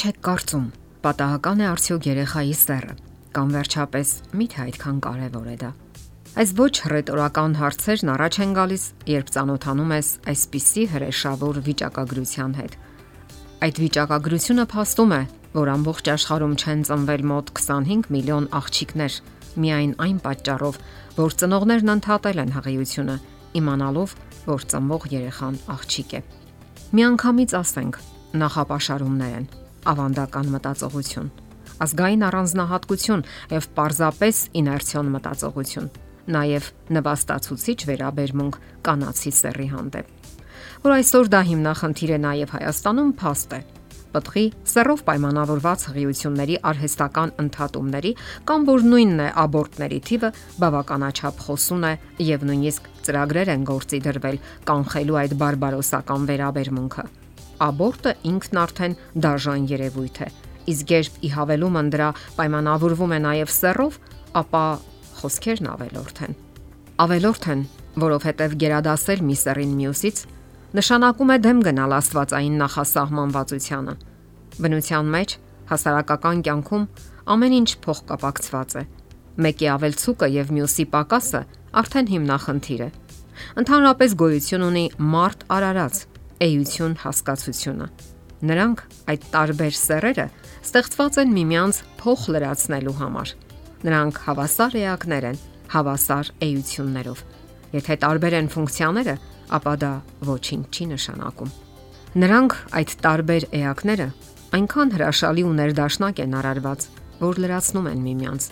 Ինչ եք կարծում, պատահական է արդյոք երեխայի սեռը կամ վերջապես միթե այդքան կարևոր է դա։ Այս ոչ ռետորական հարցերն առաջ են գալիս, երբ ճանոթանում ես այսպիսի հրեշավոր վիճակագրության հետ։ Այդ վիճակագրությունը փաստում է, որ ամբողջ աշխարհում չեն ծնվել մոտ 25 միլիոն աղջիկներ, միայն այն պատճառով, որ ծնողներն ընդհատել են հղիությունը, իմանալով, որ ծնվող երեխան աղջիկ է։ Միանգամից ասենք, նախապաշարումներ են, ավանդական մտածողություն, ազգային առանձնահատկություն եւ պարզապես իներցիոն մտածողություն, նաեւ նվաստացուցիչ վերաբերմունք կանացի սեռի հանդեպ։ Որ այսօր դա հիմնախնդիր է նաեւ Հայաստանում փաստ է պտղի սերով պայմանավորված հղիությունների արհեստական ընդհատումների կամ որ նույնն է աբորտների թիվը բավականաչափ խոսուն է եւ նույնիսկ ծրագրեր են գործի դրվել կանխելու այդ բարբարոսական վերաբերմունքը աբորտը ինքն արդեն դաժան երևույթ է։ Իսկ երբ ի հավելումը դրա պայմանավորվում է նաև սեռով, ապա խոսքերն ավելորդ են։ Ավելորդ են, որովհետև գերադասել մի սեռին մյուսից նշանակում է դեմ գնալ աստվածային նախասահմանվածությանը։ Բնության մեջ հասարակական կյանքում ամեն ինչ փոխկապակցված է։ Մեկի ավելցուկը եւ մյուսի պակասը արդեն հիմնախնդիր է։ Ընդհանրապես գոյություն ունի մարդ արարած, էություն հասկացությունը։ Նրանք այդ տարբեր սերերը ստեղծված են միմյանց փոխ լրացնելու համար։ Նրանք հավասար էակներ են, հավասար էություններով։ Եթե տարբեր են ֆունկցիաները, ապա դա ոչինչ չի նշանակում։ Նրանք այդ տարբեր էակները այնքան հրաշալի ու ներդաշնակ են արարված, որ լրացնում են միմյանց։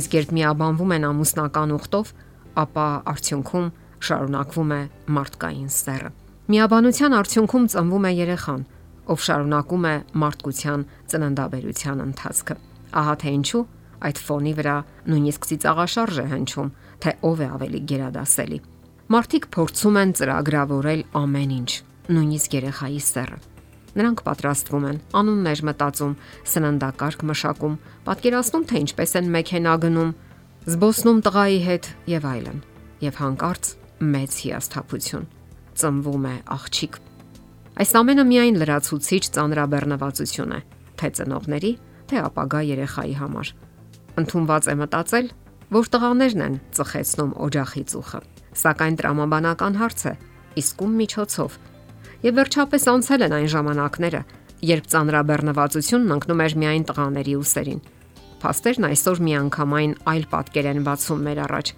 Իսկ երբ միաբանվում են ամուսնական ուխտով, ապա արդյունքում շարունակվում է մարդկային սեռը։ Միաբանության արդյունքում ծնվում է երեխան, ով շարունակում է մարդկության ծննդաբերության ընթացքը։ Ահա թե ինչու այդ ֆոնի վրա նույնիսկ ծիծաղաշարժ է հնչում, թե ով է ավելի գերադասելի։ Մարդիկ փորձում են ծրագրավորել ամեն ինչ, նույնիսկ երեխայի սեռը։ Նրանք պատրաստվում են, անուններ մտածում, սննդակարգ մշակում, պատկերացնում թե ինչպես են մեքենա գնում, զբոսնում տղայի հետ եւ այլն։ Եվ հանկարծ մեծ հիասթափություն ծնվում է աղջիկ։ Այս ամենը միայն լրացուցիչ ծանրաբեռնվածություն է, թե ծնողների, թե ապագա երեխայի համար։ Ընթունված է մտածել, որ տղաներն են ծխեցնում օջախի ծուխը, սակայն տրամաբանական հարց է, իսկ ում միջոցով։ Եվ վերջապես անցել են այն ժամանակները, երբ ծանրաբեռնվածությունն ընկնում էր միայն տղաների ուսերին։ Փաստերն այսօր միանգամայն այլ պատկեր են բացում մեր առաջ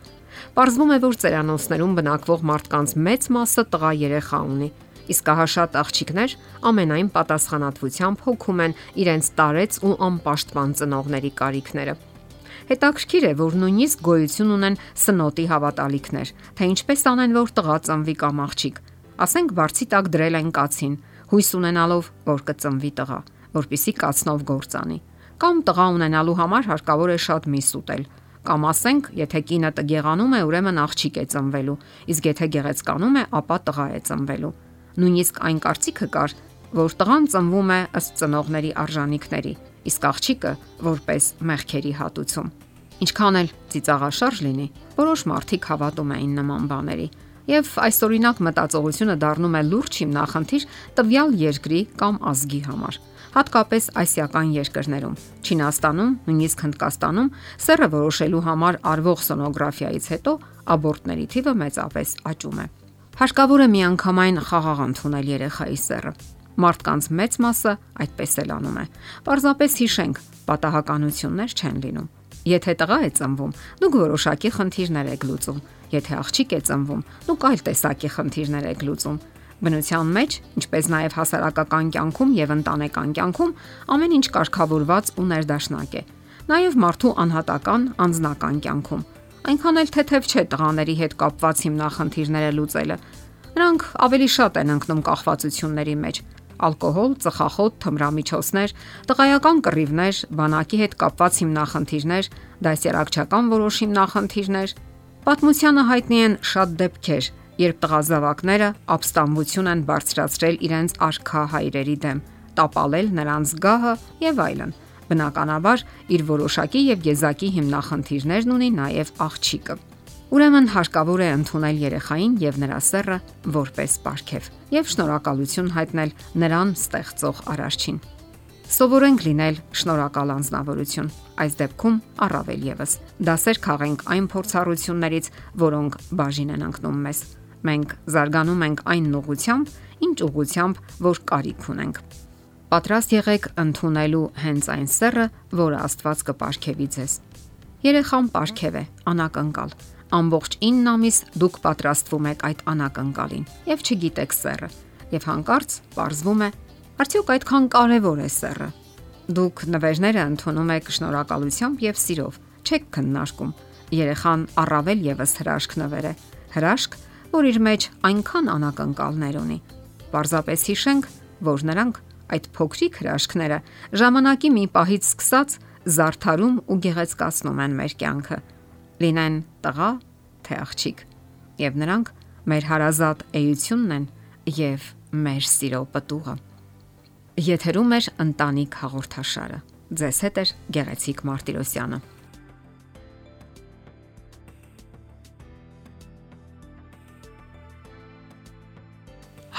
Պարզվում է, որ ծերանոցներում բնակվող մարդկանց մեծ մասը տղա երեխա ունի, իսկ ահաշատ աղջիկներ ամենայն պատասխանատվությամբ հոգում են իրենց տարեց ու անպաշտպան ծնողների կարիքները։ Հետաքրքիր է, որ նույնիսկ գոյություն ունեն սնոտի հավատալիքներ, թե ինչպես անեն, որ տղա ծնվի կամ աղջիկ։ Ասենք բարձի տակ դրել են կացին, հույս ունենալով, որ կծնվի տղա, որpիսի կացնով գործանի։ Կամ տղա ունենալու համար հարկավոր է շատ միս ուտել, Կամ ասենք, եթե կինը տգեղանում է, ուրեմն աղջիկ է ծնվելու, իսկ եթե գեղեցկանում է, ապա տղա է ծնվելու։ Նույնիսկ այն կարծիքը կար, որ տղան ծնվում է ըստ ծնողների արժանինքների, իսկ աղջիկը որպես մեղքերի հատուցում։ Ինչքան էլ ծիծաղաշարժ լինի, որոշ մարդիկ հավատում էին նման բաների, եւ այսօրինակ մտածողությունը դառնում է լուրջ հիմնախնդիր տվյալ երկրի կամ ազգի համար հատկապես ասիական երկրներում։ Չինաստանում, նույնիսկ Հնդկաստանում սեռը որոշելու համար արվող սոնոգրաֆիայից հետո աբորտների թիվը մեծապես աճում է։ Հարկավոր է միանգամայն խաղաղ ընդունել երեխայի սեռը։ Մարդկանց մեծ մասը այդպես էլ անում է։ Պարզապես հիշենք, պատահականություններ չեն լինում։ Եթե տղա է ծնվում, դուք որոշակի խնդիրներ եք լուծում։ Եթե աղջիկ է ծնվում, դուք այլ տեսակի խնդիրներ եք լուծում։ Բնության մեջ, ինչպես նաև հասարակական կյանքում եւ ընտանեկան կյանքում ամեն ինչ կարգավորված ու ներդաշնակ է։ Նաև մարդու անհատական անձնական կյանքում։ Այնքան էլ թեթև չէ տղաների հետ կապված հիմնախնդիրները լուծելը։ Նրանք ավելի շատ են ընկնում կախվածությունների մեջ, ալկոհոլ, ծխախոտ, թմրամիջոցներ, տղայական կռիվներ, բանակի հետ կապված հիմնախնդիրներ, դասերակցական որոշ հիմնախնդիրներ։ Պատմությանը հայտնի են շատ դեպքեր, երբ տղազավակները ապստամբություն են բարձրացրել իրենց արքա հայրերի դեմ, տապալել նրանց գահը եւ այլն։ Բնականաբար իր որոշակի եւ եզակի հիմնախնդիրներն ունի նաեւ աղջիկը։ Ուրեմն հարկավոր է ընդունել երեխային եւ նրա սեռը որպես պարգև եւ շնորհակալություն հայտնել նրան ստեղծող արարչին։ Սովորենք լինել շնորհակալ անznավորություն։ Այս դեպքում առավել եւս դասեր քաղենք այն փորձառություններից, որոնք բաժին են ընկնում մեզ։ Մենք զարգանում ենք այն ուղությամբ, ինչ ուղությամբ, որ կարիք ունենք։ Պատրաստ եղեք ընդունելու հենց այն սեռը, որը Աստված կպարգևի ձեզ։ Երեխան պարգև է, անակնկալ։ Ամբողջ 9 ամիս դուք պատրաստվում եք այդ անակնկալին եւ չգիտեք սեռը։ Եվ հանկարծ ողրվում է, արդյոք այդքան կարևոր է սեռը։ Դուք նվերները ընդունում եք շնորհակալությամբ եւ սիրով, չեք քննարկում։ Երեխան առավել եւս հրաշք նվեր է։ Հրաշք, որ իր մեջ այնքան անակնկալներ ունի։ Պարզապես հիշենք, որ նրանք այդ փոքրիկ հրաշքները ժամանակի մի պահից սկսած զարթարում ու գեղեցկացնում են մեր կյանքը։ Լինեն տղա, թե աղջիկ։ Եվ նրանք մեր հարազատ էությունն են եւ մեր սիրո պտուղը։ Եթերում է ընտանիք հաղորդաշարը։ Ձեզ հետ է Գեղեցիկ Մարտիրոսյանը։